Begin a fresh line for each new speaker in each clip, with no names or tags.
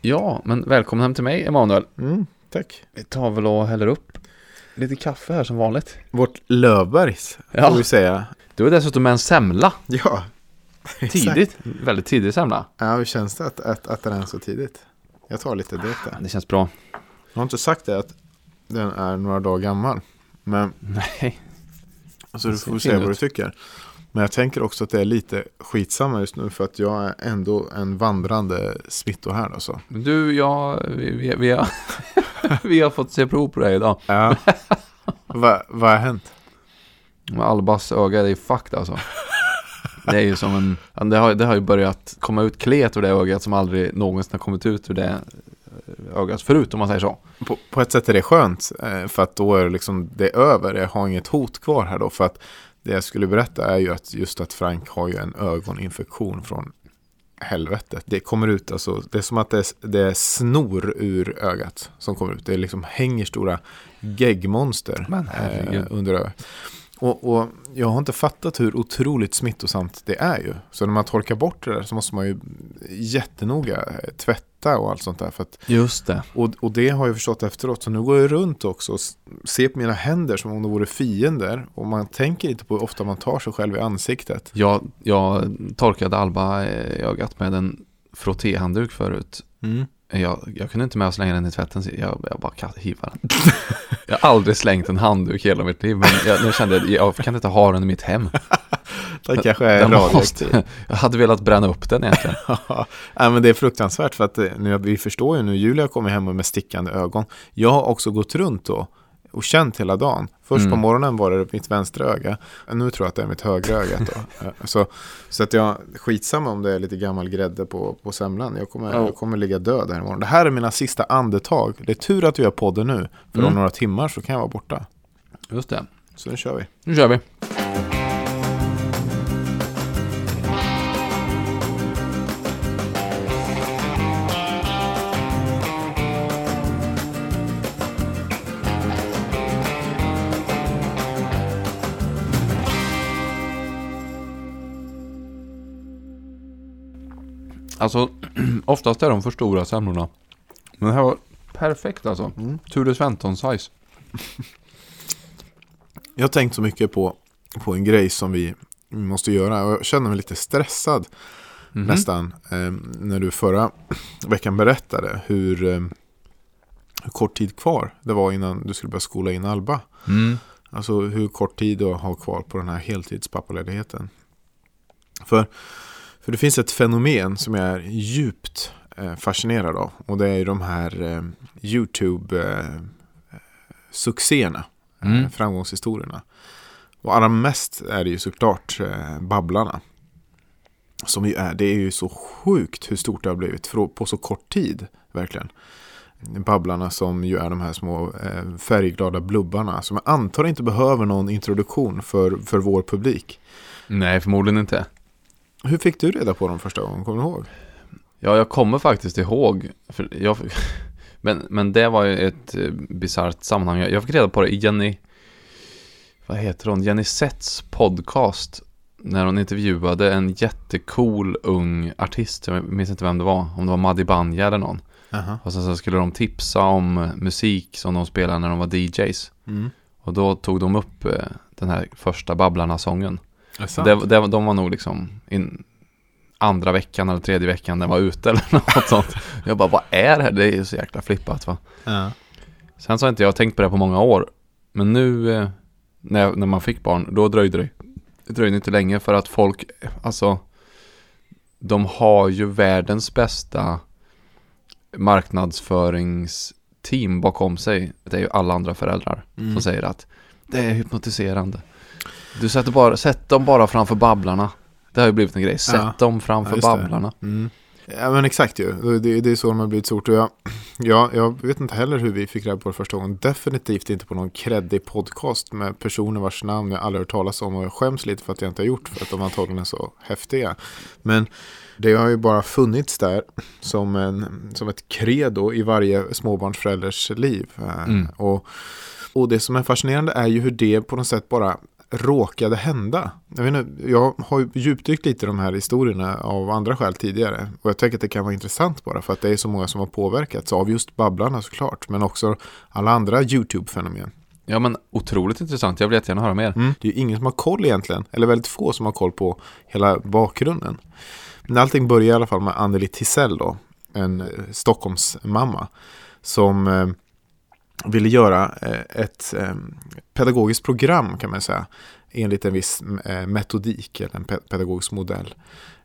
Ja, men välkommen hem till mig, Emanuel.
Mm, tack.
Vi tar väl och häller upp lite kaffe här som vanligt.
Vårt Löfbergs,
Ja.
får vi säga.
Du är dessutom med en semla.
Ja.
Tidigt. Väldigt tidig semla.
Ja, hur känns det att äta, äta den så tidigt? Jag tar lite direkt där.
Det känns bra.
Jag har inte sagt det att den är några dagar gammal. Men
Nej.
alltså, du får se vad du tycker. Men jag tänker också att det är lite skitsamma just nu för att jag är ändå en vandrande smittohärd alltså.
Du, jag, vi, vi, vi, har, vi har fått se prov på dig idag.
Ja. Va, vad har hänt?
Albas öga, det är fucked alltså. Det är ju som en, det har, det har ju börjat komma ut klet ur det ögat som aldrig någonsin har kommit ut ur det ögat förut om man säger så.
På, på ett sätt är det skönt eh, för att då är det liksom det över. Jag har inget hot kvar här då för att det jag skulle berätta är ju att just att Frank har ju en ögoninfektion från helvetet. Det kommer ut alltså, det är som att det är, det är snor ur ögat som kommer ut. Det är liksom hänger stora geggmonster eh, under ögat. Och, och jag har inte fattat hur otroligt smittosamt det är ju. Så när man torkar bort det där så måste man ju jättenoga eh, tvätta och allt sånt där. För att
Just det.
och, och det har jag förstått efteråt. Så nu går jag runt också och ser på mina händer som om de vore fiender. Och man tänker inte på hur ofta man tar sig själv i ansiktet.
Jag, jag torkade Alba i ögat med en frottéhandduk förut. Jag, jag kunde inte med att slänga den i tvätten, så jag, jag bara kast- hivade den. jag har aldrig slängt en handduk i hela mitt liv, men jag, nu kände jag, jag kan inte ha den i mitt hem.
Det kanske är
Den måste, jag hade velat bränna upp den egentligen.
Nej, men det är fruktansvärt för att eh, nu, vi förstår ju nu, Julia kommer hem med stickande ögon. Jag har också gått runt då och känt hela dagen. Först på
Mm.
morgonen var det mitt vänstra öga. Nu tror jag att det är mitt högra öga. Då. Eh, så, så att jag, skitsamma om det är lite gammal grädde på, på semlan. Jag kommer,
Ja.
jag kommer ligga död här imorgon. Det här är mina sista andetag. Det är tur att vi har podden nu. För om
Mm.
några timmar så kan jag vara borta.
Just det.
Så nu kör vi.
Nu kör vi. Alltså, oftast är de för stora semlorna. Men det här var perfekt alltså.
Mm.
Ture Sventon-size.
Jag har tänkt så mycket på, på en grej som vi måste göra. Och jag känner mig lite stressad
Mhm.
nästan. Eh, när du förra veckan berättade hur, eh, hur kort tid kvar det var innan du skulle börja skola in Alba.
Mm.
Alltså hur kort tid du har kvar på den här heltidspappaledigheten. För, för det finns ett fenomen som jag är djupt eh, fascinerad av. Och det är ju de här eh, YouTube-succéerna.
Mm.
eh, framgångshistorierna. Och allra mest är det ju såklart Babblarna. Som ju är, det är ju så sjukt hur stort det har blivit på så kort tid, verkligen. Babblarna som ju är de här små färgglada blubbarna som jag antar inte behöver någon introduktion för, för vår publik.
Nej, förmodligen inte.
Hur fick du reda på dem första gången, kommer du ihåg?
Ja, jag kommer faktiskt ihåg. För jag, men, men det var ju ett eh, bisarrt sammanhang. Jag, jag fick reda på det i Jenny, vad heter hon? Jenny Setts podcast. När hon intervjuade en jättecool ung artist. Jag minns inte vem det var. Om det var Maddy Banja eller någon.
Aha.
Och sen så skulle de tipsa om eh, musik som de spelade när de var DJs.
Mm.
Och då tog de upp eh, den här första Babblarna-sången.
Det?
Det, de var nog liksom in, andra veckan eller tredje veckan den var ute eller något sånt. Jag bara, vad är det här? Det är ju så jäkla flippat va.
Ja.
Sen så har inte jag tänkt på det på många år. Men nu eh, när, när man fick barn, då dröjde det. Det dröjde inte länge för att folk, alltså, de har ju världens bästa marknadsföringsteam bakom sig. Det är ju alla andra föräldrar
Mm.
som säger att det är hypnotiserande. Du sätter bara, sätt dem bara framför babblarna. Det har ju blivit en grej. Sätt
Ja.
dem framför
Ja,
babblarna.
Mm. Ja men exakt ju. Det, det är så de har blivit stort. Och jag, ja, jag vet inte heller hur vi fick reda på det första gången. Definitivt inte på någon kreddig podcast med personer vars namn jag aldrig hört talas om. Och jag skäms lite för att jag inte har gjort för att de antagligen är så häftiga. Men det har ju bara funnits där som, en, som ett credo i varje småbarnsförälders liv. Eh,
Mm.
Och, och det som är fascinerande är ju hur det på något sätt bara råkade hända? Jag, vet inte, jag har ju djupdykt lite i de här historierna av andra skäl tidigare. Och jag tänker att det kan vara intressant bara för att det är så många som har påverkats av just Babblarna såklart. Men också alla andra YouTube-fenomen.
Ja men otroligt intressant, jag vill jättegärna höra mer.
Mm. Det är ju ingen som har koll egentligen, eller väldigt få som har koll på hela bakgrunden. Men allting börjar i alla fall med Anneli Tisell då, en eh, Stockholmsmamma som eh, ville göra eh, ett eh, pedagogiskt program kan man säga enligt en viss eh, metodik eller en pedagogisk modell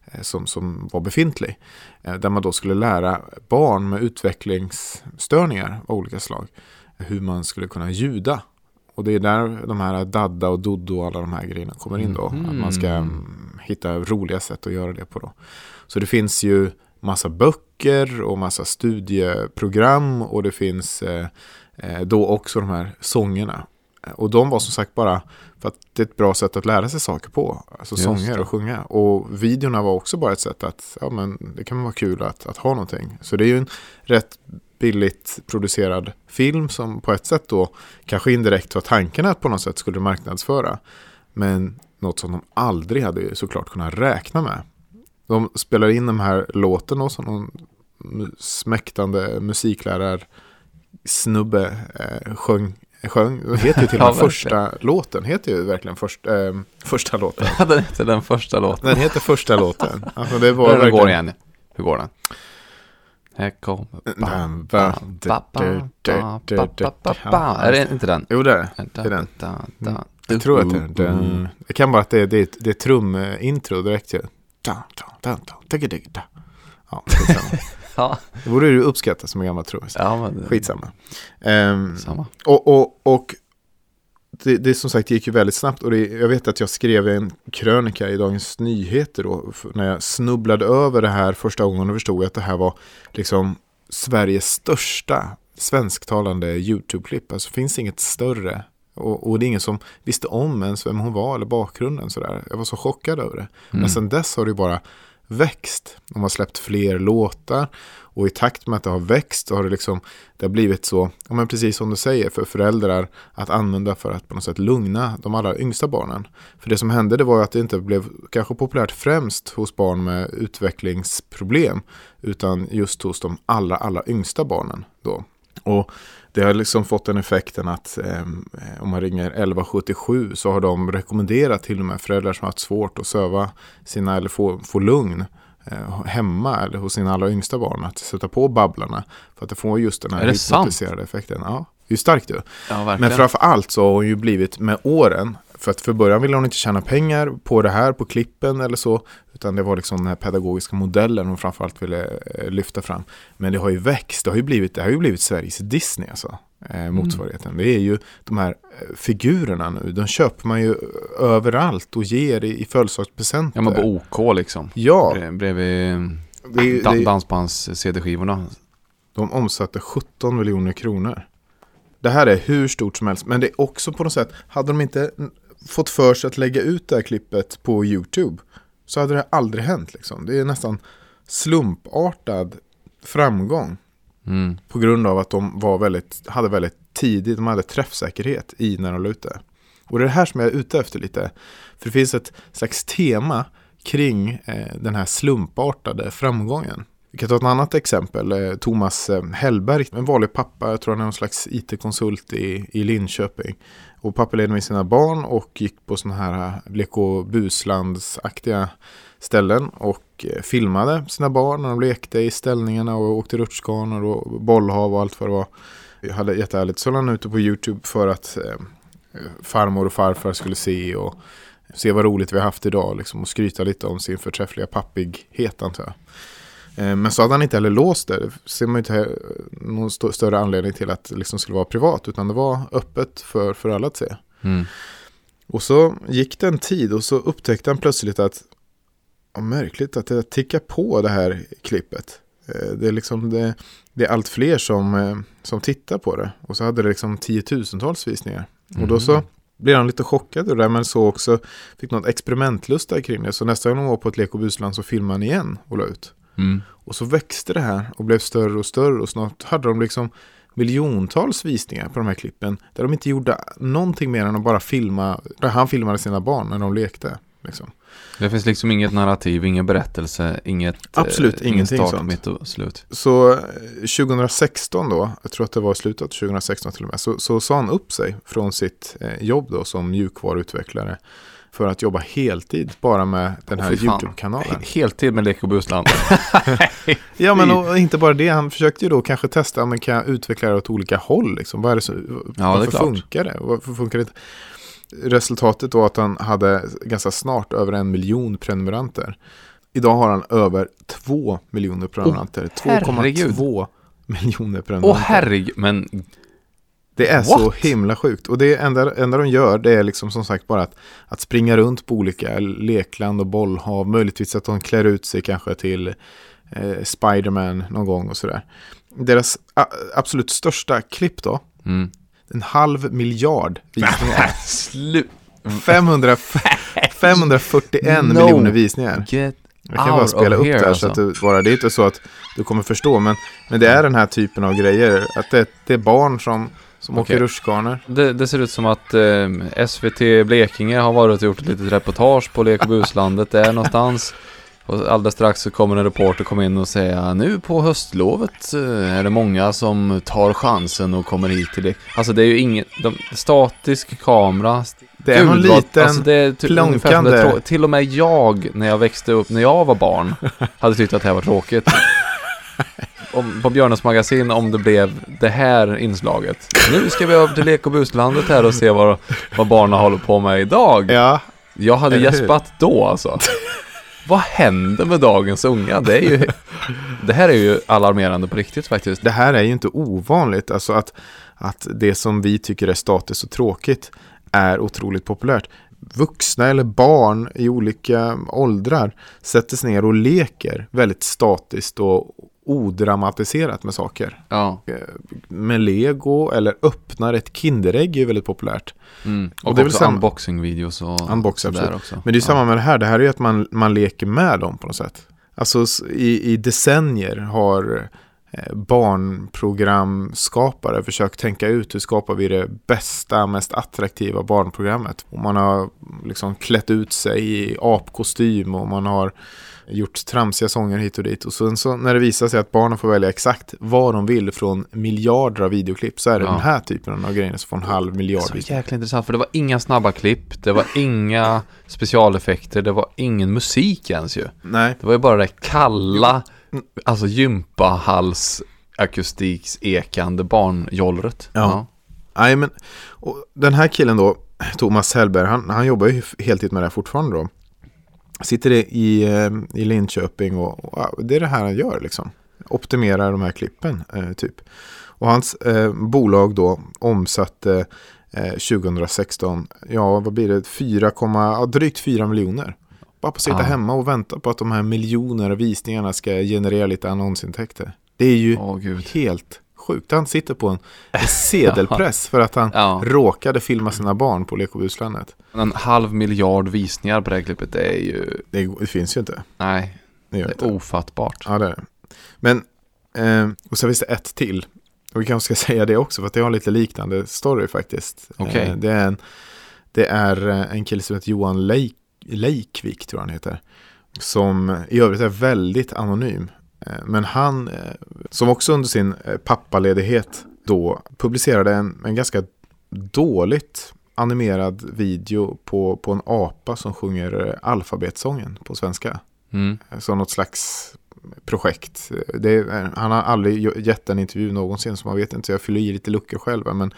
eh, som, som var befintlig. Där man då skulle lära barn med utvecklingsstörningar av olika slag hur man skulle kunna ljuda och det är där de här Dadda och Dodo och alla de här grejerna kommer in då. Mm. Att man ska mm, hitta roliga sätt att göra det på då. Så det finns ju massa böcker och massa studieprogram och det finns eh, då också de här sångerna. Och de var som sagt bara för att det är ett bra sätt att lära sig saker på. Alltså Just sånger och sjunga. Och videorna var också bara ett sätt att, ja men det kan vara kul att, att ha någonting. Så det är ju en rätt billigt producerad film som på ett sätt då kanske indirekt var tanken att på något sätt skulle marknadsföra. Men något som de aldrig hade såklart kunnat räkna med. De spelar in de här låten då som någon smäktande musiklärar snubbe eh, sjöng sjöng. Heter ju till och med ja, första låten. Heter ju verkligen först, eh, första låten.
Ja, den heter den första låten.
Den heter första låten.
Alltså, det var Hur verkligen... går igen? Hur går den? Här kommer... Är det inte den?
Jo, det är det. är den. Jag tror att det är den. Det kan vara att det är, det är, det är trumintro direkt ju. Ja, ja. Det borde du uppskatta som en gammal trummis. Ja, men... Skitsamma. Um, Samma. Och, och, och det, det som sagt gick ju väldigt snabbt och det, jag vet att jag skrev en krönika i Dagens Nyheter då när jag snubblade över det här första gången och förstod att det här var liksom Sveriges största svensktalande YouTube-klipp. Alltså finns inget större och, och, det är ingen som visste om ens vem hon var eller bakgrunden sådär. Jag var så chockad över det. Mm. Men sen dess har det bara växt. De har släppt fler låtar och i takt med att det har växt så har det liksom det har blivit så, ja men precis som du säger, för föräldrar att använda för att på något sätt lugna de allra yngsta barnen. För det som hände det var att det inte blev kanske populärt främst hos barn med utvecklingsproblem utan just hos de allra, allra yngsta barnen då. Och det har liksom fått den effekten att eh, om man ringer 1177 så har de rekommenderat till och med föräldrar som har haft svårt att söva sina eller få, få lugn eh, hemma eller hos sina allra yngsta barn att sätta på babblarna för att det får just den här hypnotiserade effekten. Ja, det är starkt du. Ja, Men framför allt så har hon ju blivit med åren för att för början ville hon inte tjäna pengar på det här, på klippen eller så. Utan det var liksom den här pedagogiska modellen hon framförallt ville eh, lyfta fram. Men det har ju växt, det har ju blivit, det har ju blivit Sveriges Disney alltså. Eh, mm. motsvarigheten. Mm. Det är ju de här eh, figurerna nu. De köper man ju överallt och ger i, i födelsedagspresenter.
Ja, men på OK liksom.
Ja.
Bredvid da, dansbands-CD-skivorna.
De omsatte 17 miljoner kronor. Det här är hur stort som helst. Men det är också på något sätt, hade de inte fått för sig att lägga ut det här klippet på YouTube så hade det aldrig hänt. Liksom. Det är nästan slumpartad framgång. Mm. På grund av att de var väldigt, hade väldigt tidigt, de hade träffsäkerhet i när de la ut det. Och det är det här som jag är ute efter lite. För det finns ett slags tema kring eh, den här slumpartade framgången. Vi kan ta ett annat exempel. Eh, Thomas eh, Hellberg, en vanlig pappa, jag tror han är någon slags IT-konsult i, i Linköping. Och pappa ledde med sina barn och gick på sådana här eh, lek och buslandsaktiga ställen och filmade sina barn när de lekte i ställningarna och åkte rutschkanor och bollhav och allt vad det var. Jag hade jättehärligt. Så han ute på YouTube för att eh, farmor och farfar skulle se och se vad roligt vi har haft idag liksom, och skryta lite om sin förträffliga pappighet antar jag. Eh, men så hade han inte heller låst det. Det ser man inte någon st större anledning till att det liksom skulle vara privat. Utan det var öppet för, för alla att se. Mm. Och så gick det en tid och så upptäckte han plötsligt att vad märkligt att det tickar på det här klippet. Eh, det är, liksom det, det är allt fler som, eh, som tittar på det. Och så hade det liksom tiotusentals visningar. Mm. Och då så mm. blev han lite chockad över det men så också fick något experimentlust kring det. Så nästa gång de var på ett lek och busland så filmade han igen och la ut. Mm. Och så växte det här och blev större och större och snart hade de liksom miljontals visningar på de här klippen. Där de inte gjorde någonting mer än att bara filma. Där han filmade sina barn när de lekte. Liksom.
Det finns liksom inget narrativ, ingen berättelse, inget
Absolut
eh, ingen
ingenting
start,
sånt.
mitt och slut.
Så eh, 2016 då, jag tror att det var i slutet av 2016 till och med, så, så sa han upp sig från sitt eh, jobb då som mjukvaruutvecklare för att jobba heltid bara med den här
fan.
YouTube-kanalen.
He- Heltid med Lek och Busland.
Ja, men och inte bara det. Han försökte ju då kanske testa, men kan jag utveckla det åt olika håll? Liksom? Vad är det så,
det är
varför
klart.
funkar det? Varför funkar det? Resultatet då att han hade ganska snart över en miljon prenumeranter. Idag har han över två miljoner prenumeranter.
herregud.
2,2 miljoner
Åh
prenumeranter.
herregud, men
Det är så
What?
himla sjukt. Och det enda, enda de gör det är liksom som sagt bara att, att springa runt på olika lekland och bollhav. Möjligtvis att de klär ut sig kanske till eh, Spiderman någon gång och sådär. Deras a, absolut största klipp då.
mm.
En halv miljard visningar.
Slut.
500, 541
No.
miljoner visningar.
Get
Jag kan bara spela upp det här
alltså.
så att du bara, det är inte så att du kommer förstå. Men, men det är den här typen av grejer. Att det, det är barn som, som
Okej.
åker rutschkanor.
Det, det ser ut som att eh, SVT Blekinge har varit och gjort ett litet reportage på Lek och buslandet där någonstans. Och alldeles strax så kommer en reporter komma in och säga nu på höstlovet eh, är det många som tar chansen och kommer hit till det. Alltså det är ju ingen, de, statisk kamera.
Det är
Gud,
någon
vad-
liten
alltså det är typ trå- Till och med jag, när jag växte upp, när jag var barn, hade tyckt att det här var tråkigt. Om, på Björnes magasin om det blev det här inslaget. Nu ska vi över till Lek och buslandet här och se vad, vad barnen håller på med idag.
Ja,
Jag hade gäspat då alltså. vad händer med dagens unga? Det, är ju, det här är ju alarmerande på riktigt faktiskt.
det här är ju inte ovanligt. Alltså att, att det som vi tycker är statiskt och tråkigt är otroligt populärt. Vuxna eller barn i olika åldrar sätter sig ner och leker väldigt statiskt och odramatiserat med saker.
Ja.
Med lego eller öppnar ett Kinderägg är väldigt populärt.
Mm.
Och
Och,
det är väl
också
samma-
unboxing-videos och
Unbox,
sådär
absolut.
också.
Men det är
ja.
samma med det här. Det här är ju att man, man leker med dem på något sätt. Alltså i, i decennier har eh, barnprogramskapare försökt tänka ut hur skapar vi det bästa, mest attraktiva barnprogrammet. Och man har liksom klätt ut sig i apkostym och man har gjort tramsiga sånger hit och dit. Och sen så när det visar sig att barnen får välja exakt vad de vill från miljarder av videoklipp så är det
Ja.
den här typen av grejer som får en halv miljard
Så jäkla intressant, för det var inga snabba klipp, det var inga specialeffekter, det var ingen musik ens ju.
Nej,
Det var ju bara det kalla, alltså gympahals akustiks ekande barnjollret.
Ja. Nej, men och den här killen då, Thomas Hellberg, han, han jobbar ju heltid med det här fortfarande då. Sitter i, i, eh, i Linköping och, och det är det här han gör liksom. Optimerar de här klippen eh, typ. Och hans eh, bolag då omsatte eh, 2016, ja vad blir det, 4, ja, drygt 4 miljoner. Bara på att sitta
Ja.
hemma och vänta på att de här miljoner visningarna ska generera lite annonsintäkter. Det är ju
gud.
helt sjukt. Han sitter på en, sedelpress för att han
Ja.
råkade filma sina barn på Lek och buslandet.
En halv miljard visningar på det här klippet, det är ju,
Det, det finns ju inte.
nej,
Det
det
inte.
är ofattbart.
Ja, det är det. Men, eh, och så finns det ett till. Och vi kanske ska säga det också, för att det har lite liknande story faktiskt.
Okej.
Eh, det är, en, det är eh, en kille som heter Johan Leik, Leikvik, tror jag han heter. Som i övrigt är väldigt anonym. Eh, men han, eh, som också under sin eh, pappaledighet då publicerade en, en ganska dåligt animerad video på, på en apa som sjunger alfabetsången på svenska
Mm.
som något slags projekt. Det han har aldrig gett en intervju någonsin så man vet inte. Jag fyller i lite luckor själv. Men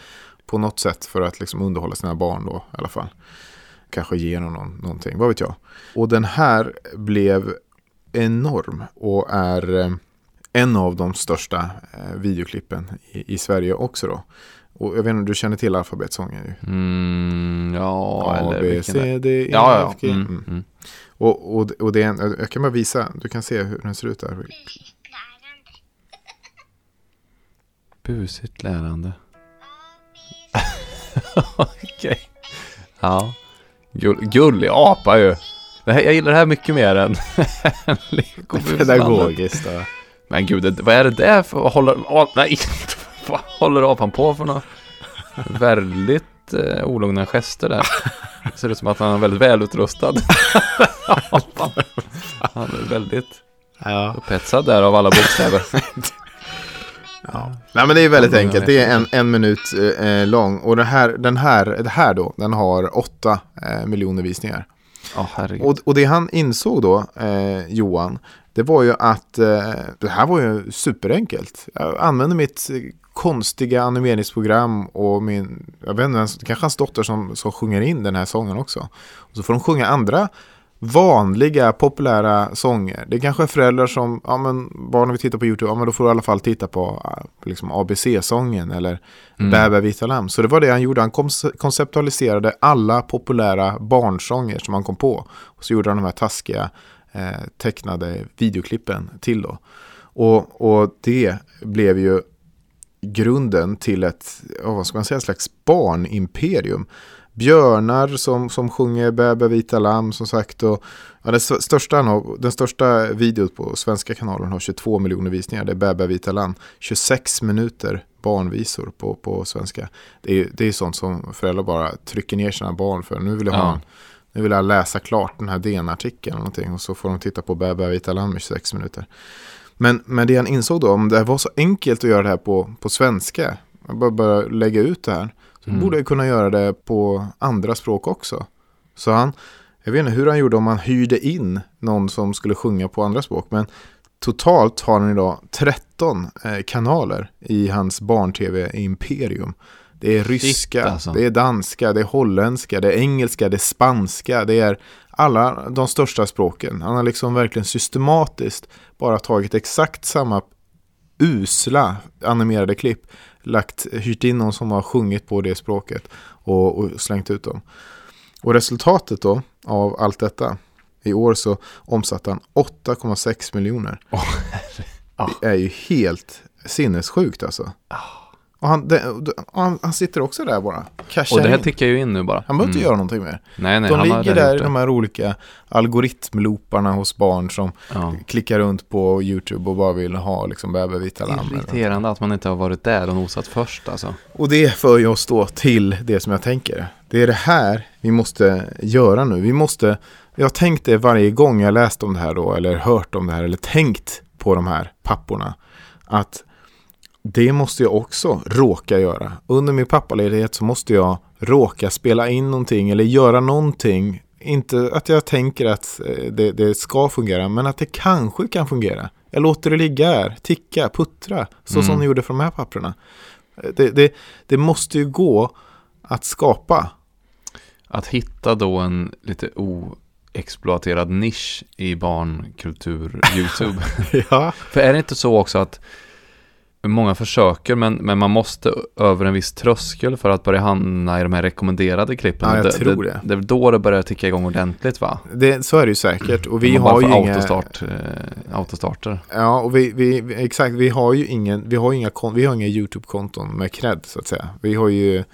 på något sätt för att liksom underhålla sina barn då i alla fall. Kanske ge någon, någonting, vad vet jag. Och den här blev enorm och är eh, en av de största eh, videoklippen i, i Sverige också då. Och jag vet inte om du känner till alfabetsången ju.
Mm, ja,
A,
eller
B, C, D, E,
Ja, ja,
F, G. Mm.
Mm. Mm.
Och, och, och det är en, jag kan bara visa, du kan se hur den ser ut där.
Busigt lärande. Okej. Ja. Gull, gullig apa ju. Här, jag gillar det här mycket mer än.
Pedagogiskt då.
Men gud, vad är det där för att hålla... Åh, nej, Vad håller apan på för något? Väldigt eh, olugna gester där. Det ser ut som att han är väldigt välutrustad. Apan. han är väldigt
Ja.
upphetsad där av alla bokstäver.
Ja. Nej men det är väldigt
Ja,
enkelt. Det är en, en minut eh, lång. Och det här, den här, det här då, den har åtta eh, miljoner visningar.
Oh.
Och, och det han insåg då, eh, Johan, det var ju att eh, det här var ju superenkelt. Jag använde mitt konstiga animeringsprogram och min, jag vet inte, kanske hans dotter som, som sjunger in den här sången också. Och så får de sjunga andra vanliga, populära sånger. Det är kanske föräldrar som, ja men barnen vill titta på YouTube, ja men då får du i alla fall titta på eh, liksom ABC-sången eller
Mm.
Bä bä vita lamm. Så det var det han gjorde, han konce- konceptualiserade alla populära barnsånger som han kom på. Och så gjorde han de här taskiga eh, tecknade videoklippen till då. Och, och det blev ju grunden till ett, vad ska man säga, slags barnimperium. Björnar som, som sjunger Bä vita lamm som sagt. Och, ja, den, största, han har, den största videon på svenska kanalen har 22 miljoner visningar. Det är Bä bä vita lamm. 26 minuter barnvisor på, på svenska. Det är, det är sånt som föräldrar bara trycker ner sina barn för. Nu vill jag, ha en, nu vill jag läsa klart den här DN-artikeln eller någonting. Och så får de titta på Bä bä vita lamm i 26 minuter. Men, men det han insåg då, om det var så enkelt att göra det här på, på svenska, jag bara, bara lägga ut det här, så
Mm.
borde jag kunna göra det på andra språk också. Så han, jag vet inte hur han gjorde om han hyrde in någon som skulle sjunga på andra språk, men totalt har han idag 13 eh, kanaler i hans barn-tv-imperium. Det är ryska,
alltså.
det är danska, det är holländska, det är engelska, det är spanska, det är alla de största språken. Han har liksom verkligen systematiskt bara tagit exakt samma usla animerade klipp, lagt, hyrt in någon som har sjungit på det språket och, och slängt ut dem. Och resultatet då av allt detta, i år så omsatte han 8,6 miljoner.
Ja.
Det är ju helt sinnessjukt alltså. Och han, det, och han, han sitter också där bara. Cashar
Och det här
in.
tickar ju in nu bara.
Han behöver inte
Mm.
göra någonting mer.
Nej, nej,
de ligger där i de här olika algoritmlooparna hos barn som
Ja.
klickar runt på YouTube och bara vill ha liksom bävervita lamm.
Irriterande att man inte har varit där och nosat först alltså.
Och det för ju oss då till det som jag tänker. Det är det här vi måste göra nu. Vi måste, jag har tänkt det varje gång jag läst om det här då, eller hört om det här, eller tänkt på de här papporna. Att det måste jag också råka göra. Under min pappaledighet så måste jag råka spela in någonting eller göra någonting. Inte att jag tänker att eh, det, det ska fungera, men att det kanske kan fungera. Jag låter det ligga här, ticka, puttra, så som
Mm.
ni gjorde för de här papperna. Det, det, det måste ju gå att skapa.
Att hitta då en lite oexploaterad nisch i barnkultur YouTube.
ja.
För är det inte så också att många försöker men, men man måste över en viss tröskel för att börja hamna i de här rekommenderade klippen.
Ja, jag
det,
tror det.
Det är då det börjar ticka igång ordentligt va?
Det, så är det ju säkert. Och vi har ju inga...
autostart, eh, autostarter.
Ja, och vi, vi, exakt, vi har ju ingen, vi har inga, vi har inga YouTube-konton med cred så att säga. Vi har ju,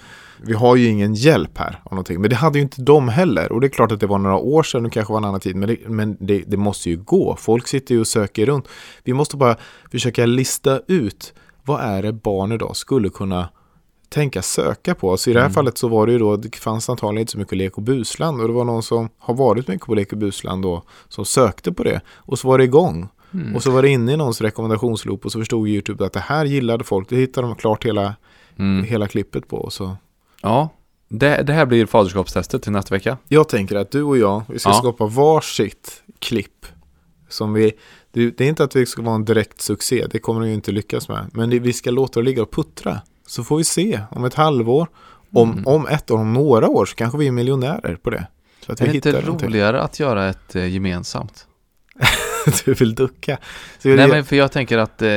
vi har ju ingen hjälp här av någonting. Men det hade ju inte de heller. Och det är klart att det var några år sedan, och kanske var en annan tid. Men, det, men det, det måste ju gå. Folk sitter ju och söker runt. Vi måste bara försöka lista ut vad är det barn idag skulle kunna tänka söka på. Så i det här
Mm.
fallet så var det ju då, det fanns antagligen inte så mycket lek och busland. Och det var någon som har varit mycket på lek och busland då, som sökte på det. Och så var det igång.
Mm.
Och så var det inne i någons rekommendationsloop och så förstod YouTube att det här gillade folk. Det hittade de klart hela,
Mm.
hela klippet på. Och Så.
Ja, det, det här blir faderskapstestet till nästa vecka.
Jag tänker att du och jag, vi ska
Ja.
skapa varsitt klipp. Som vi, det, är inte att vi ska vara en direkt succé, det kommer vi ju inte lyckas med. Men vi ska låta det ligga och puttra. Så får vi se om ett halvår, om,
Mm.
om ett år, om några år så kanske vi är miljonärer på det. Så att
Är
vi
det inte
någonting.
roligare att göra ett eh, gemensamt?
du vill ducka. Så
Nej
det-
men för jag tänker att eh,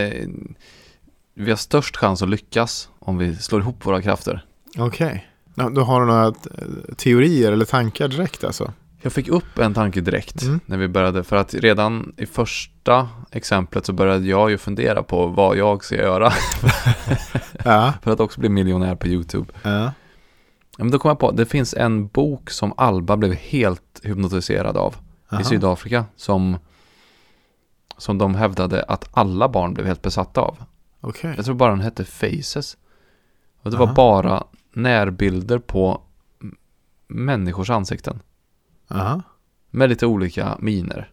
vi har störst chans att lyckas om vi slår ihop våra krafter.
Okej. Ja, Då har du några eh, teorier eller tankar direkt alltså?
Jag fick upp en tanke direkt
Mm.
när vi började, för att redan i första exemplet så började jag ju fundera på vad jag ska göra
Ja.
för att också bli miljonär på YouTube.
ja.
Men då kom jag på, det finns en bok som Alba blev helt hypnotiserad av
Aha.
i Sydafrika som, som de hävdade att alla barn blev helt besatta av.
Okej.
Jag tror bara den hette Faces. Och det var
Aha.
bara närbilder på människors ansikten.
Aha.
Med lite olika miner.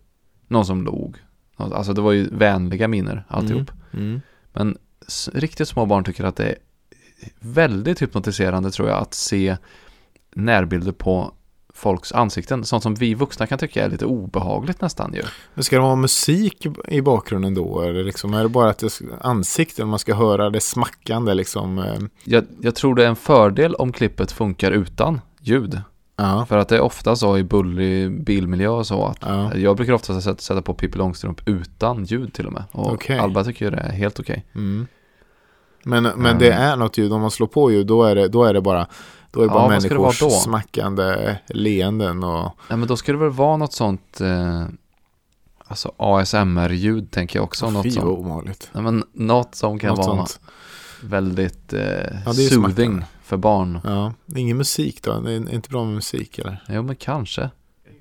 Någon som log. Alltså det var ju vänliga miner alltihop.
Mm.
Men s- riktigt små barn tycker att det är väldigt hypnotiserande tror jag att se närbilder på folks ansikten. Sånt som vi vuxna kan tycka är lite obehagligt nästan ju.
Men ska det vara musik i bakgrunden då? Eller liksom, är det bara att det ansikten man ska höra det smackande liksom? eh,
Jag, jag tror det är en fördel om klippet funkar utan ljud.
Ja.
För att det är ofta så i bullrig bilmiljö och så att
Ja.
jag brukar ofta sätta, sätta på Pippi Långstrump utan ljud till och med. Och
Okej.
Alba tycker ju det är helt okej.
Mm. Men, men
Mm.
det är något ljud, om man slår på ljud då är det, då är det bara, då är det
Ja,
bara
det
människors
då?
smackande leenden och
Nej men då ska det väl vara något sånt eh, Alltså ASMR-ljud tänker jag också. något
fy
som,
vad
nej, men något som kan
Något
vara
sånt.
väldigt eh,
det ju
soothing. För barn.
Ja, ingen musik då? Det är inte bra med musik eller?
Jo men kanske.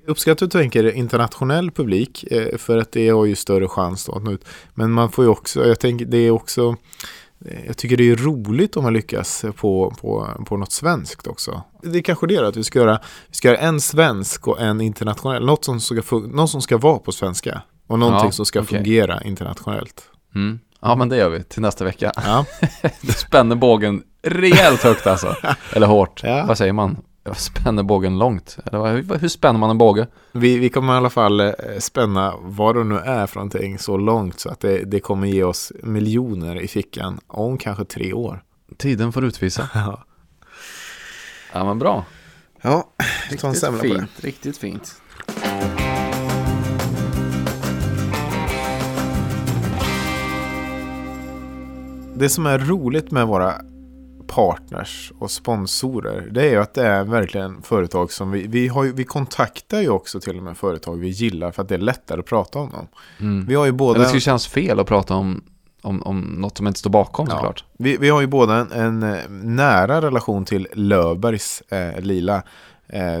Uppskattar du tänker internationell publik eh, för att det har ju större chans då att nå ut. Men man får ju också, jag tänker det är också eh, jag tycker det är roligt om man lyckas på, på, på något svenskt också. Det är kanske det då, att vi ska göra, vi ska göra en svensk och en internationell. Något som ska, något som ska vara på svenska. Och någonting
Ja,
som ska
okej.
fungera internationellt.
Mm. Ja men det gör vi till nästa vecka.
Ja,
Du spänner bågen rejält högt alltså. Eller hårt.
Ja.
Vad säger man? Jag spänner bågen långt. Eller hur spänner man en båge?
vi, vi kommer i alla fall eh, spänna vad det nu är för någonting så långt så att det, det kommer ge oss miljoner i fickan om kanske tre år.
Tiden får utvisa.
Ja,
Ja men bra.
ja vi tar en semla på det.
riktigt fint.
Det som är roligt med våra partners och sponsorer det är ju att det är verkligen företag som vi, vi, har ju, vi kontaktar ju också till och med företag vi gillar för att det är lättare att prata om dem.
Mm.
Vi har ju båda,
Det skulle kännas fel att prata om, om, om något som inte står bakom
Ja.
såklart.
vi, vi har ju båda en, en eh, nära relation till Löfbergs eh, Lila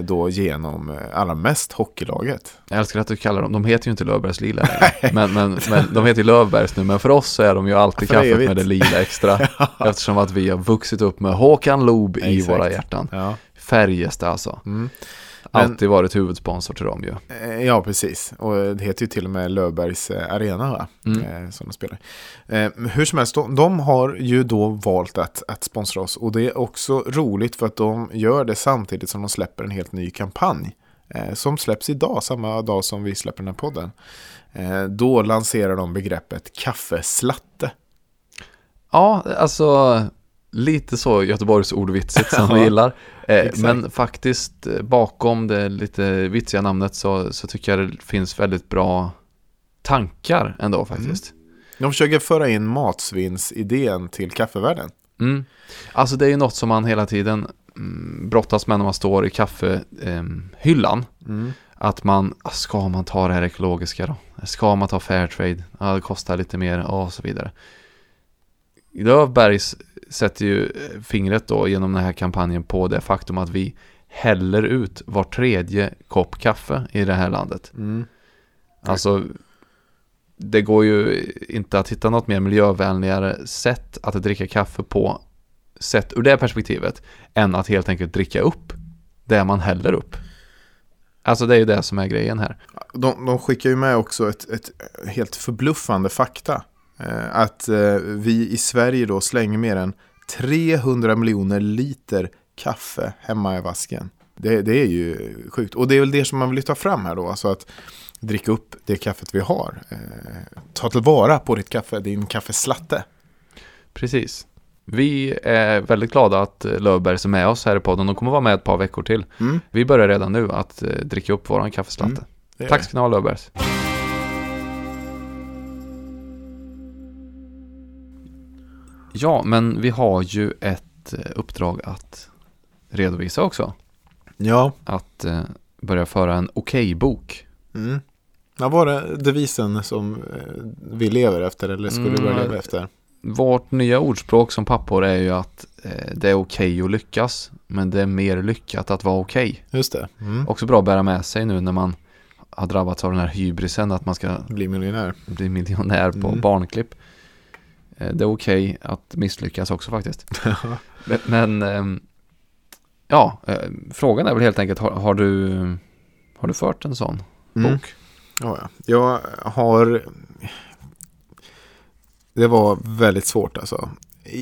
då genom eh, allra mest hockeylaget.
Jag älskar att du kallar dem, de heter ju inte Löfbergs Lila längre. men, men, men de heter ju Lövbergs nu, men för oss så är de ju alltid
För
kaffet
evigt.
med det lila extra. Eftersom att vi har vuxit upp med Håkan Loob i våra hjärtan.
Ja.
Färjestad alltså.
Mm. Men-
Alltid varit huvudsponsor till dem ju.
Eh, Ja, precis. Och det heter ju till och med Löfbergs eh, Arena, va?
Mm.
Eh, som de spelar. Hur som helst, de, har ju då valt att, att sponsra oss. Och det är också roligt för att de gör det samtidigt som de släpper en helt ny kampanj. Som släpps idag, samma dag som vi släpper den här podden. Då lanserar de begreppet kaffeslatte.
Ja, alltså lite så Göteborgs ordvitsigt som vi gillar. Eh, men faktiskt eh, bakom det lite vitsiga namnet så, så tycker jag det finns väldigt bra tankar ändå faktiskt.
De försöker föra in matsvinnsidén till kaffevärlden.
Mm. Alltså det är ju något som man hela tiden mm, brottas med när man står i kaffehyllan.
Mm.
Att man, ah, ska man ta det här ekologiska då? Ska man ta Fairtrade? Ja, det kostar lite mer och så vidare. Löfbergs sätter ju eh, fingret då genom den här kampanjen på det faktum att vi häller ut var tredje kopp kaffe i det här landet.
Mm.
Alltså, det går ju inte att hitta något mer miljövänligare sätt att dricka kaffe på, sett ur det perspektivet, än att helt enkelt dricka upp det man häller upp. Alltså det är ju det som är grejen här.
De, de skickar ju med också ett, ett helt förbluffande fakta. Eh, att eh, vi i Sverige då slänger mer än 300 miljoner liter kaffe hemma i vasken. Det, det är ju sjukt. Och det är väl det som man vill lyfta fram här då. Alltså att dricka upp det kaffet vi har. Eh, ta tillvara på ditt kaffe, din kaffeslatte.
Precis. Vi är väldigt glada att Löfbergs är med oss här i podden. De kommer vara med ett par veckor till.
Mm,
Vi börjar redan nu att eh, dricka upp våran kaffeslatte.
Mm,
Tack ska ni ha Löfbergs. Ja, men vi har ju ett eh, uppdrag att redovisa också.
Ja,
Att eh, börja föra en okej-bok.
mm. Vad var det devisen som eh, vi lever efter eller skulle
Mm,
börja
ja.
leva efter?
Vårt nya ordspråk som pappor är ju att eh, det är okej att lyckas, men det är mer lyckat att vara okej.
Just det. Mm.
Också bra att bära med sig nu när man har drabbats av den här hybrisen att man ska
Bli miljonär.
bli miljonär på
Mm.
barnklipp. Eh, Det är okej att misslyckas också faktiskt. Men, ehm, ja, eh, frågan är väl helt enkelt, har, har, du, har du fört en sån
Mm.
bok?
Ja, ja. Jag har... Det var väldigt svårt alltså.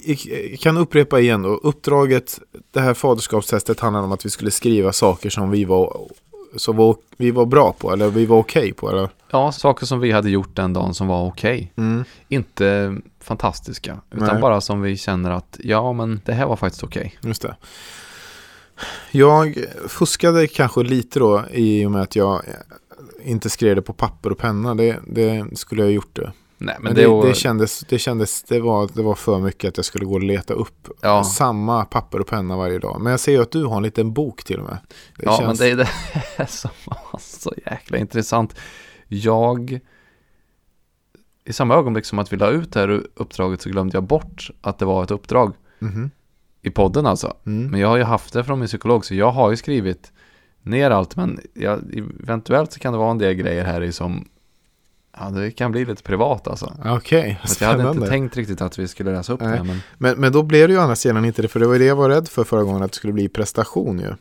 Jag kan upprepa igen då. Uppdraget, det här faderskapstestet handlade om att vi skulle skriva saker som vi var, som var, vi var bra på. Eller vi var okej på. Eller?
Ja, saker som vi hade gjort den dagen som var okej.
Mm.
Inte fantastiska, utan
Nej.
bara som vi känner att ja, men det här var faktiskt okej.
Just det. Jag fuskade kanske lite då i och med att jag inte skrev det på papper och penna. Det, det skulle jag ha gjort det.
Nej, men,
Men
det,
det,
var-
det kändes, det kändes, det var, det var för mycket att jag skulle gå och leta upp
Ja.
samma papper och penna varje dag. Men jag ser ju att du har en liten bok till och med.
Ja,
känns,
men det är det som var så jäkla intressant. Jag, i samma ögonblick som att vi la ut det här uppdraget så glömde jag bort att det var ett uppdrag
Mhm.
i podden alltså.
Mm.
Men jag har ju haft det från min psykolog så jag har ju skrivit ner allt men jag, eventuellt så kan det vara en del grejer här i som ja, det kan bli lite privat alltså.
Okej,
Så jag hade
spännande.
inte tänkt riktigt att vi skulle läsa upp
Nej.
det men
Men, men då blev det ju andra sidan inte det, för det var ju det jag var rädd för förra gången, att det skulle bli prestation ju.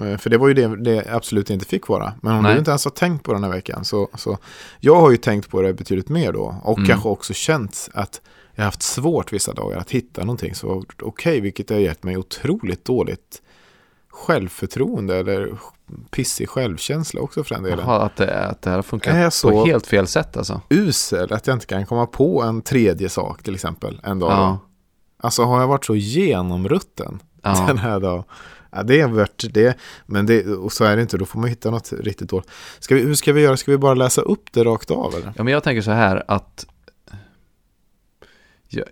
Eh, För det var ju det det absolut inte fick vara. Men om
Nej.
du inte ens har tänkt på den här veckan så, så jag har ju tänkt på det betydligt mer då. Och
Mm.
kanske också känt att jag har haft svårt vissa dagar att hitta någonting var okej, vilket har gett mig otroligt dåligt självförtroende eller pissig självkänsla också för den delen.
jaha, att, det, att det här har funkat på
så-
helt fel sätt alltså.
Usel att jag inte kan komma på en tredje sak till exempel en dag.
Ja,
Alltså har jag varit så genomrutten
ja.
den här dagen. Ja, det är värt det. Men det, och så är det inte, då får man hitta något riktigt dåligt. Ska vi, hur ska vi göra? Ska vi bara läsa upp det rakt av eller?
Ja, men jag tänker så här att jag,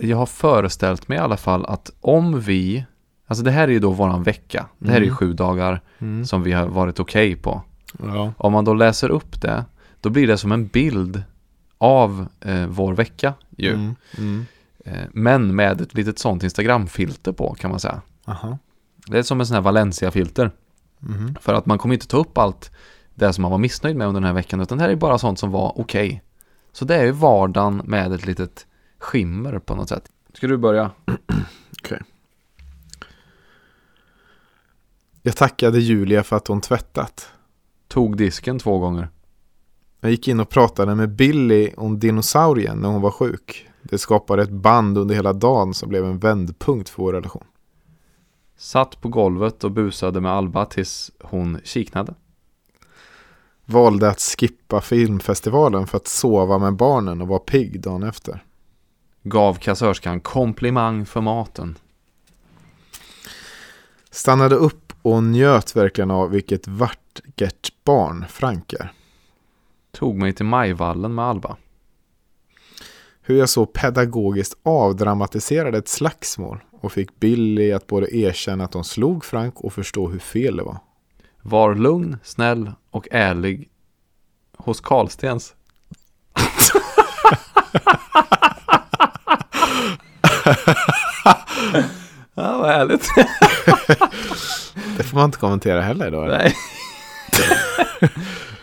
jag har föreställt mig i alla fall att om vi, alltså det här är ju då våran vecka, det här är ju
Mm.
sju dagar som vi har varit okej på.
Ja.
Om man då läser upp det, då blir det som en bild av eh, vår vecka ju.
Mm. Mm.
Eh, men med ett litet sånt Instagram-filter på kan man säga.
Aha.
Det är som en sån här Valencia-filter.
Mhm.
För att man kommer inte ta upp allt det som man var missnöjd med under den här veckan, utan det här är bara sånt som var okej. Så det är ju vardagen med ett litet skimmer på något sätt. Ska du börja?
Jag tackade Julia för att hon tvättat.
Tog disken två gånger.
Jag gick in och pratade med Billy om dinosaurien när hon var sjuk. Det skapade ett band under hela dagen som blev en vändpunkt för vår relation.
Satt på golvet och busade med Alba tills hon kiknade.
Valde att skippa filmfestivalen för att sova med barnen och vara pigg dagen efter.
Gav kassörskan komplimang för maten.
Stannade upp och njöt verkligen av vilket vackert barn Frank är.
Tog mig till Majvallen med Alba.
Hur jag så pedagogiskt avdramatiserade ett slagsmål och fick Billy att både erkänna att de slog Frank och förstå hur fel det var.
Var lugn, snäll och ärlig hos Karlstens. ja, vad härligt.
Det får man inte kommentera heller då. eller?
Nej.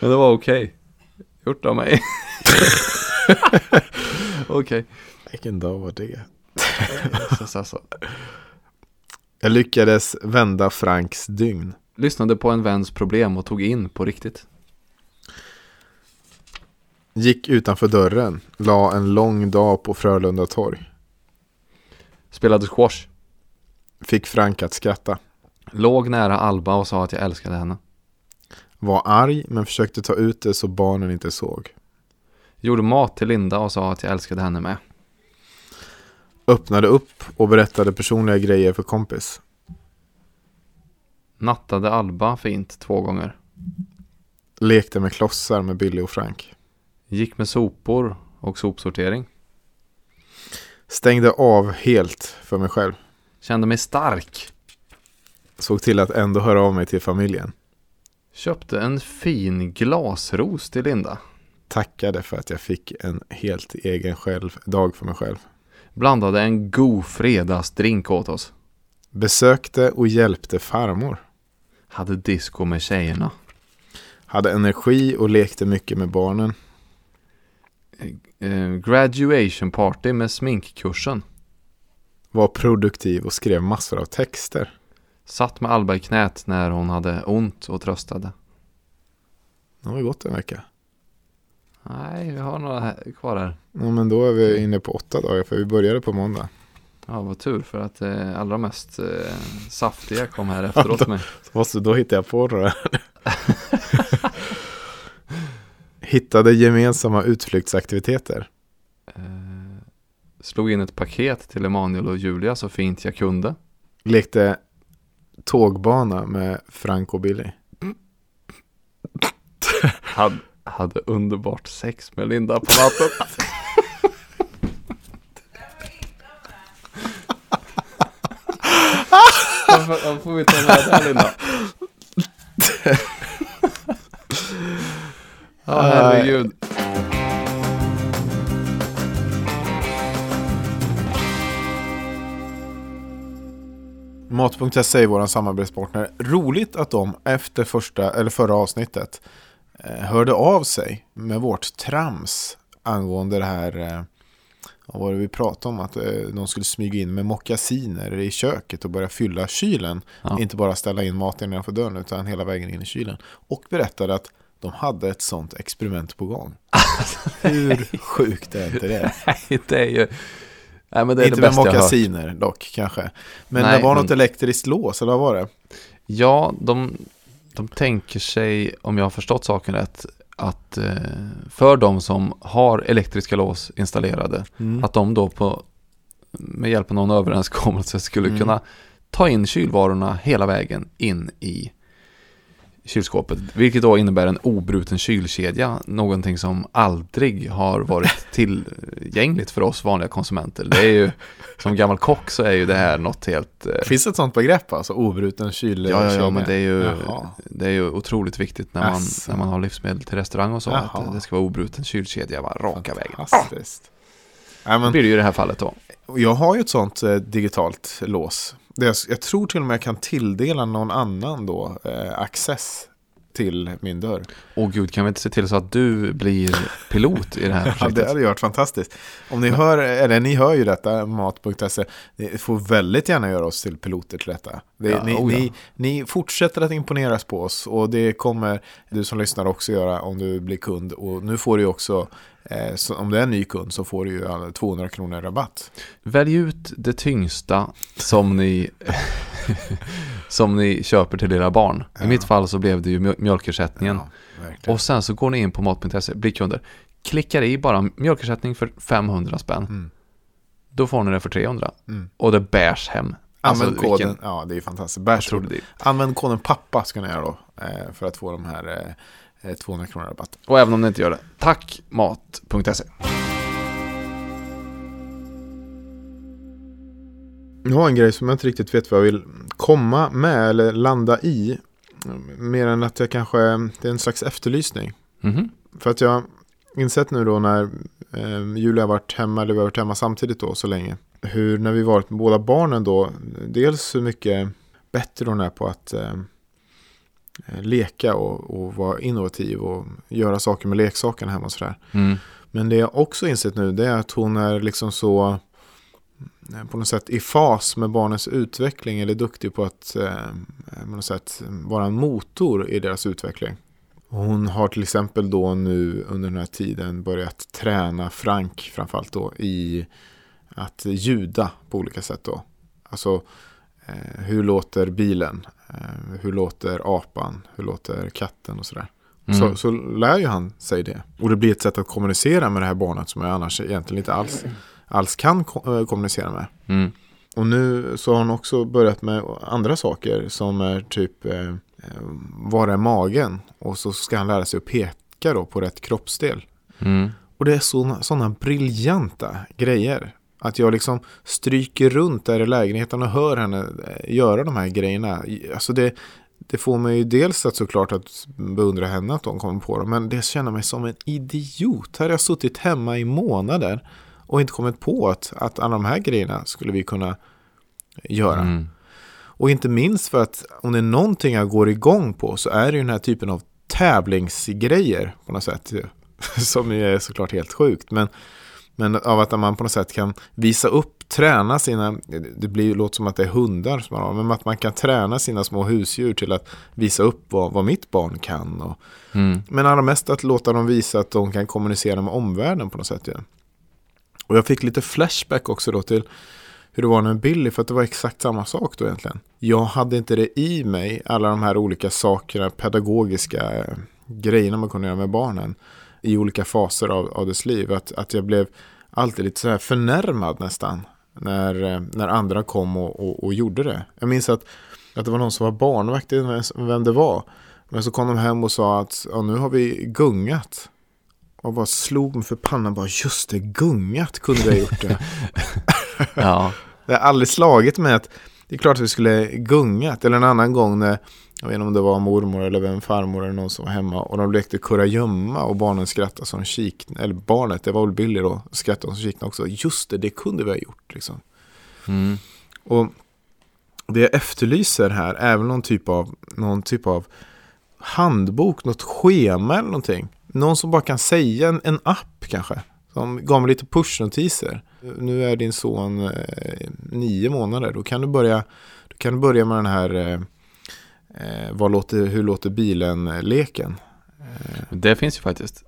Men det var okej. Gjort av mig. okej.
Vilken dag var det?
Så, så.
Jag lyckades vända Franks dygn.
Lyssnade på en väns problem och tog in på riktigt.
Gick utanför dörren. La en lång dag på Frölunda torg.
Spelade squash.
Fick Frank att skratta.
Låg nära Alba och sa att jag älskade henne.
Var arg men försökte ta ut det så barnen inte såg.
Gjorde mat till Linda och sa att jag älskade henne med.
Öppnade upp och berättade personliga grejer för kompis.
Nattade Alba fint två gånger.
Lekte med klossar med Billy och Frank.
Gick med sopor och sopsortering.
Stängde av helt för mig själv.
Kände mig stark.
Såg till att ändå höra av mig till familjen.
Köpte en fin glasros till Linda.
Tackade för att jag fick en helt egen själv, dag för mig själv.
Blandade en god fredagsdrink åt oss.
Besökte och hjälpte farmor.
Hade disco med tjejerna.
Hade energi och lekte mycket med barnen.
eh, graduation party med sminkkursen.
Var produktiv och skrev massor av texter.
Satt med Alba i knät när hon hade ont och tröstade.
Det har ju gått en vecka.
Nej, vi har några kvar här.
Ja, men då är vi inne på åtta dagar för vi började på måndag.
Ja, vad tur för att eh, allra mest eh, saftiga kom här efteråt med.
Så måste, då hittade jag på några. Hittade gemensamma utflyktsaktiviteter.
Eh, slog in ett paket till Emanuel och Julia så fint jag kunde.
Lekte tågbana med Frank och Billy.
Hade, hade underbart sex med Linda på natten. Varför får vi ta med det här Linda? Ja, herregud.
Mat.se är vår samarbetspartner. Roligt att de efter första, eller förra avsnittet hörde av sig med vårt trams angående det här eh, vad var det vi pratade om? Att eh, de skulle smyga in med mockasiner i köket och börja fylla kylen.
Ja.
Inte bara ställa in maten innanför dörren utan hela vägen in i kylen. Och berättade att de hade ett sånt experiment på gång. Hur sjukt är inte det?
Nej, det är ju... Nej, men det är
Inte
det
med mockasiner dock kanske. Men
Nej,
det var
men-
något elektriskt lås, eller vad var det?
Ja, de, de tänker sig, om jag har förstått saken rätt, att eh, för de som har elektriska lås installerade,
Mm.
att de då på, med hjälp av någon överenskommelse skulle
Mm.
kunna ta in kylvarorna hela vägen in i kylskåpet. Vilket då innebär en obruten kylkedja, någonting som aldrig har varit tillgängligt för oss vanliga konsumenter. Det är ju, som gammal kock så är ju det här något helt... eh,
Finns det ett sånt begrepp alltså? Obruten kyl?
Ja, ja, ja, men det är ju,
Jaha.
det är ju otroligt viktigt när man,
Asså.
när man har livsmedel till restaurang och så. Att
Jaha.
det ska vara obruten kylkedja bara raka vägen.
Fantastiskt. Nej,
Det
men,
blir det ju i det här fallet då.
jag har ju ett sånt eh, digitalt lås. Det jag, jag tror till och med jag kan tilldela någon annan då eh, access till min dörr.
Åh gud, kan vi inte se till så att du blir pilot i det här
Ja, det
projektet?
hade ju varit fantastiskt. Om ni hör, eller ni hör ju detta, mat.se, ni får väldigt gärna göra oss till piloter till detta. Det,
Ja,
ni,
oh ja.
ni, ni fortsätter att imponeras på oss och det kommer du som lyssnar också göra om du blir kund. Och nu får du också, eh, så, om du är en ny kund så får du ju alla 200 kronor rabatt.
Välj ut det tyngsta som ni, som ni köper till era barn. I
Ja.
mitt fall så blev det ju mjö- mjölkersättningen.
Ja.
Och sen så går ni in på mat.se, blir kunder. Klickar i bara mjölkersättning för 500 spänn.
Mm.
Då får ni det för 300.
Mm.
Och det bärs hem. Alltså,
Använd
vilken
koden, ja det är fantastiskt. Bärs, använd koden pappa ska ni göra då. Eh, för att få de här eh, eh, 200 kronor rabatt.
Och även om ni inte gör det, tack
Jag har en grej som jag inte riktigt vet vad jag vill komma med eller landa i. Mer än att jag kanske, det är en slags efterlysning.
Mhm.
För att jag insett nu då när eh, Julia har varit hemma, eller vi har varit hemma samtidigt då så länge. Hur när vi varit med båda barnen då, dels hur mycket bättre hon är på att eh, leka och, och vara innovativ och göra saker med leksakerna hemma och sådär.
Mm. Men
det jag också insett nu det är att hon är liksom så eh, på något sätt i fas med barnens utveckling eller duktig på att eh, på något sätt vara en motor i deras utveckling. Hon har till exempel då nu under den här tiden börjat träna Frank framförallt då i att ljuda på olika sätt då. Alltså eh, hur låter bilen? Eh, hur låter apan? Hur låter katten och sådär.
Mm.
Så, så lär ju han sig det. Och det blir ett sätt att kommunicera med det här barnet som jag annars egentligen inte alls, alls kan ko- eh, kommunicera med.
Mm.
Och nu så har hon också börjat med andra saker som är typ eh, eh, vara i magen. Och så ska han lära sig att peka då på rätt kroppsdel.
Mm.
Och det är sådana såna briljanta grejer. Att jag liksom stryker runt där i lägenheten och hör henne eh, göra de här grejerna. Alltså det, det får mig ju dels att såklart att beundra henne att de kommer på dem. Men det känner mig som en idiot. Här har jag suttit hemma i månader och inte kommit på att, att alla de här grejerna skulle vi kunna göra.
Mm.
Och inte minst för att om det är någonting jag går igång på så är det ju den här typen av tävlingsgrejer på något sätt. som ju är såklart helt sjukt. Men, men av att man på något sätt kan visa upp, träna sina, det blir, låter som att det är hundar som man har, men att man kan träna sina små husdjur till att visa upp vad, vad mitt barn kan. Och,
Mm.
men allra mest att låta dem visa att de kan kommunicera med omvärlden på något sätt. Ja. Och jag fick lite flashback också då till hur det var med Billy, för att det var exakt samma sak då egentligen. Jag hade inte det i mig, alla de här olika sakerna, pedagogiska eh, grejerna man kunde göra med barnen i olika faser av, av dess liv. Att, att jag blev alltid lite så här förnärmad nästan när, eh, när andra kom och, och, och gjorde det. Jag minns att, att det var någon som var barnvakt, vem det var. Men så kom de hem och sa att ja, nu har vi gungat. Och bara slog mig för pannan bara just det, gungat kunde ha gjort det.
Ja.
Det har aldrig slagit mig att det är klart att vi skulle gungat. Eller en annan gång när, jag vet inte om det var mormor eller vem farmor eller någon som var hemma. Och de lekte kurragömma och barnen skrattade som kik. Eller barnet, det var väl Billy då, skrattade som kikna också. Just det, det kunde vi ha gjort liksom.
Mm.
Och det jag efterlyser här är väl någon typ av, någon typ av handbok, något schema eller någonting. Någon som bara kan säga en, en app kanske. Som gav mig lite pushnotiser. Nu är din son eh, nio månader. Då kan du börja, då kan du börja med den här eh, eh, vad låter, hur låter bilen-leken.
Det finns ju faktiskt.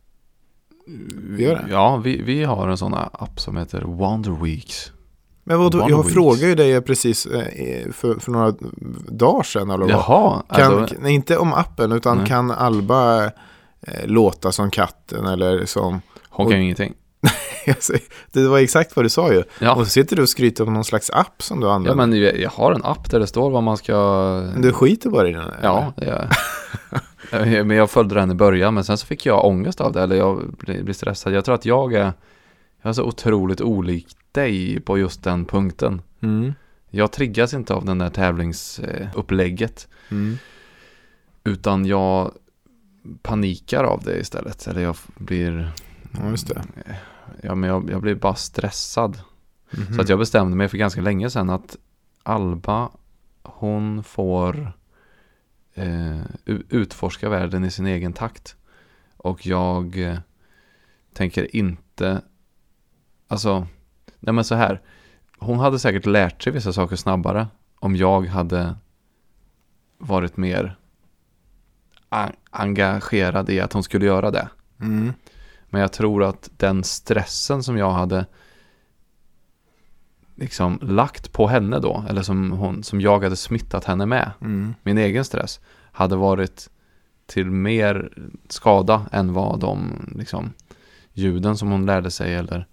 Gör det?
Ja, vi, vi har en sån app som heter Wonder Weeks.
Men vadå,
Wonder
jag
Weeks.
frågade ju dig precis eh, för, för några dagar sedan. Eller vad.
Jaha,
Kan,
alltså,
inte om appen, utan
Nej.
kan Alba eh, låta som katten eller som...
hon kan ju ingenting.
det var exakt vad du sa ju.
Ja.
Och så sitter du och skryter om någon slags app som du
Ja,
använder.
men jag har en app där det står vad man ska...
Men du skiter bara i den? eller?
Ja, det gör jag. Men jag följde den i början, men sen så fick jag ångest av det, eller jag blev stressad. Jag tror att jag är, jag är så otroligt olik dig på just den punkten.
Mm.
Jag triggas inte av den där tävlingsupplägget,
Mm.
utan jag panikar av det istället. Eller jag blir,
Ja, just det.
ja men jag, jag blir bara stressad.
Mhm.
Så att jag bestämde mig för ganska länge sedan att Alba, hon får eh, utforska världen i sin egen takt. Och jag eh, tänker inte, alltså, nej men så här. Hon hade säkert lärt sig vissa saker snabbare om jag hade varit mer engagerad i att hon skulle göra det.
Mm.
Men jag tror att den stressen som jag hade liksom lagt på henne då, eller som, hon, som jag hade smittat henne med,
Mm.
min egen stress, hade varit till mer skada än vad de liksom, ljuden som hon lärde sig eller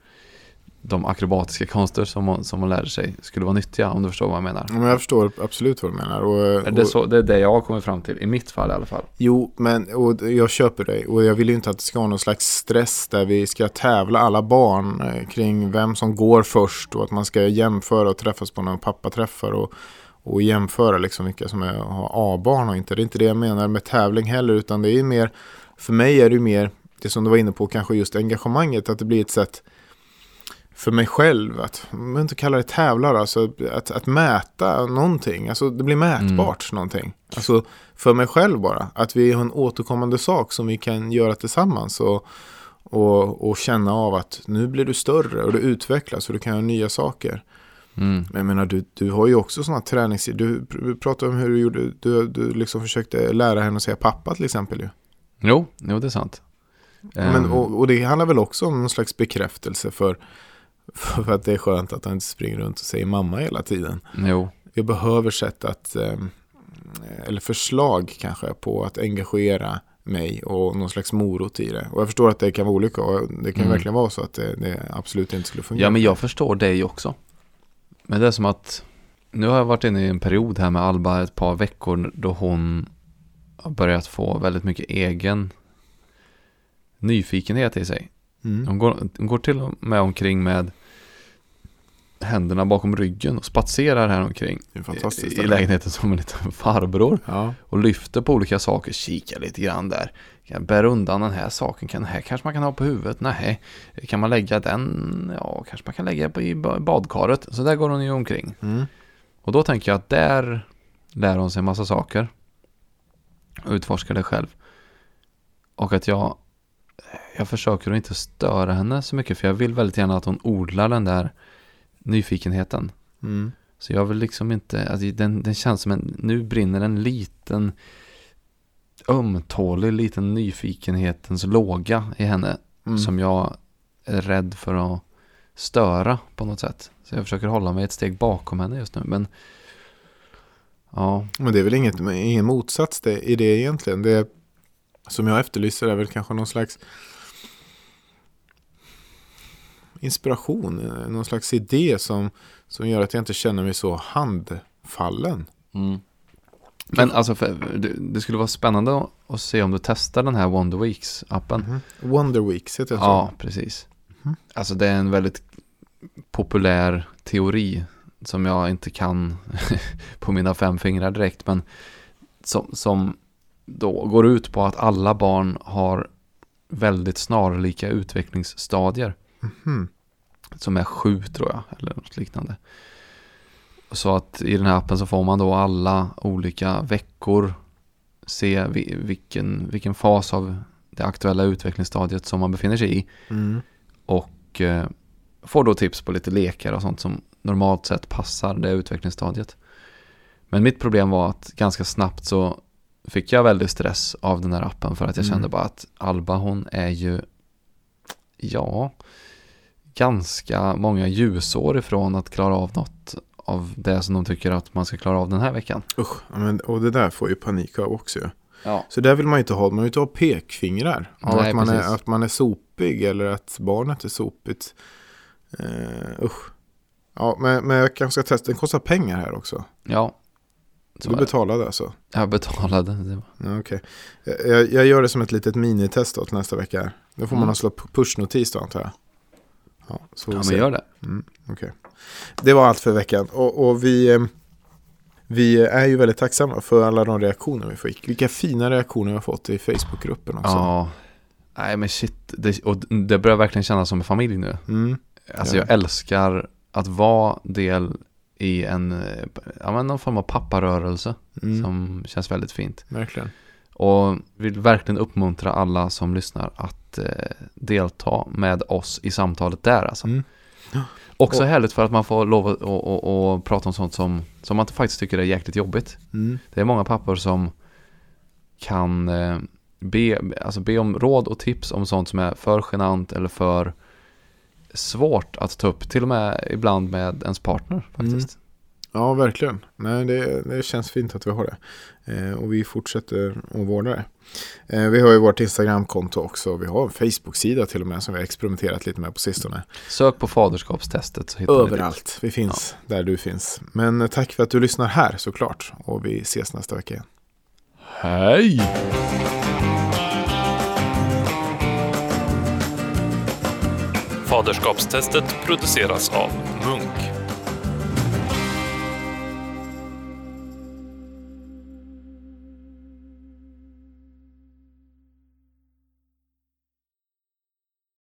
de akrobatiska konster som hon, som hon lärde sig skulle vara nyttiga, om du förstår vad jag menar.
Ja, Men jag förstår absolut vad du menar. Och,
Det är,
och,
så, det är det jag har kommit fram till, i mitt fall i alla fall.
Jo, men och jag köper dig. Och jag vill ju inte att det ska vara någon slags stress där vi ska tävla alla barn eh, kring vem som går först och att man ska jämföra och träffas på några pappaträffar och, och jämföra liksom vilka som är, har A-barn och inte. Det är inte det jag menar med tävling heller, utan det är mer, för mig är det ju mer, det som du var inne på, kanske just engagemanget, att det blir ett sätt för mig själv att, jag inte kallar det tävlar, alltså att, att mäta någonting, alltså det blir mätbart någonting. Alltså för mig själv bara, att vi har en återkommande sak som vi kan göra tillsammans och, och, och känna av att nu blir du större och du utvecklas och du kan göra nya saker.
Mm.
Men jag menar, du, du har ju också sådana tränings... Du pr- pratade om hur du gjorde, du, du liksom försökte lära henne att säga pappa till exempel ju.
Jo, jo, det är sant.
Men,
Ehm,
och, och det handlar väl också om någon slags bekräftelse för, för att det är skönt att han inte springer runt och säger mamma hela tiden.
jo,
Jag behöver sätt att, eh, eller förslag kanske, på att engagera mig och någon slags morot i det. Och jag förstår att det kan vara olika och det kan
Mm.
verkligen vara så att det, det absolut inte skulle fungera.
Ja, men jag förstår dig också. Men det är som att nu har jag varit inne i en period här med Alba ett par veckor då hon har börjat få väldigt mycket egen nyfikenhet i sig.
Mm.
Hon går, hon går till och med omkring med händerna bakom ryggen och spatserar här omkring
Det är fantastiskt.
i, i lägenheten som en liten farbror
Ja.
och lyfter på olika saker, kikar lite grann där. Kan bära undan den här saken, kan, den här kanske man kan ha på huvudet, nej. Kan man lägga den, ja kanske man kan lägga på i ba- badkaret. Så där går hon ju omkring.
Mm.
Och då tänker jag att där lär hon sig en massa saker. Och utforskar det själv. Och att jag jag försöker att inte störa henne så mycket för jag vill väldigt gärna att hon odlar den där nyfikenheten.
Mm.
Så jag vill liksom inte, alltså den, den känns som en, nu brinner en liten ömtålig liten nyfikenhetens låga i henne
Mm.
som jag är rädd för att störa på något sätt. Så jag försöker hålla mig ett steg bakom henne just nu. Men ja,
Men det är väl inget, ingen motsats det, i det egentligen. Det som jag efterlyser är väl kanske någon slags inspiration, eh, någon slags idé som, som gör att jag inte känner mig så handfallen.
men alltså för, det, det skulle vara spännande att, se om du testar den här Wonder Weeks-appen.
Wonder Weeks heter det
Ja, precis.
Mhm.
Alltså det är en väldigt populär teori som jag inte kan på mina fem fingrar direkt. Men som, som då går ut på att alla barn har väldigt snarlika utvecklingsstadier.
Mhm.
Som är sju tror jag, eller något liknande. Så att i den här appen så får man då alla olika veckor se vi- vilken, vilken fas av det aktuella utvecklingsstadiet som man befinner sig i.
Mm.
Och eh, får då tips på lite lekar och sånt som normalt sett passar det utvecklingsstadiet. Men mitt problem var att ganska snabbt så fick jag väldigt stress av den här appen för att jag
Mm.
kände bara att Alba hon är ju, ja, ganska många ljusår ifrån att klara av något av det som de tycker att man ska klara av den här veckan.
Usch, men, och det där får ju panik av också. ju.
Ja.
Så där vill man ju inte ha, man vill inte ha pekfingrar. Av
Nej,
att, man är, att man är sopig eller att barnet är sopigt. Uh, usch. Ja, men, men jag kanske ska testa, den kostar pengar här också.
Ja.
Så du betalade alltså?
jag betalade. Det var-
Ja, okej. Jag, jag gör det som ett litet minitest då till nästa vecka. Då får man
Mm.
ha slå pushnotis då antar jag. Ja, så
Ja, men gör det.
Mm, okej. Det var allt för veckan. Och, och vi, eh, vi är ju väldigt tacksamma för alla de reaktioner vi fick. Vilka fina reaktioner vi har fått i Facebookgruppen också.
Ja. Nej men shit, det, och det börjar verkligen kännas som en familj nu.
Mm,
Alltså
Ja.
jag älskar att vara del i en, ja men någon form av papparörelse
mm,
som känns väldigt fint.
Verkligen.
Och vill verkligen uppmuntra alla som lyssnar att eh, delta med oss i samtalet där alltså.
Mm.
Också
Och-
härligt för att man får lov att och, och, och prata om sånt som, som man faktiskt tycker är jäkligt jobbigt.
Mm,
Det är många pappor som kan eh, be, alltså be om råd och tips om sånt som är för genant eller för svårt att ta upp. Till och med ibland med ens partner faktiskt.
Ja, verkligen. Nej, det, det känns fint att vi har det. Eh, och vi fortsätter att vårda det. Eh, vi har ju vårt Instagramkonto också. Vi har en Facebook-sida till och med som vi har experimenterat lite med på sistone.
Sök på faderskapstestet så hittar ni det.
Överallt. Vi finns där du finns. Men eh, tack för att du lyssnar här såklart. Och vi ses nästa vecka igen.
Hej!
Faderskapstestet produceras av Munk.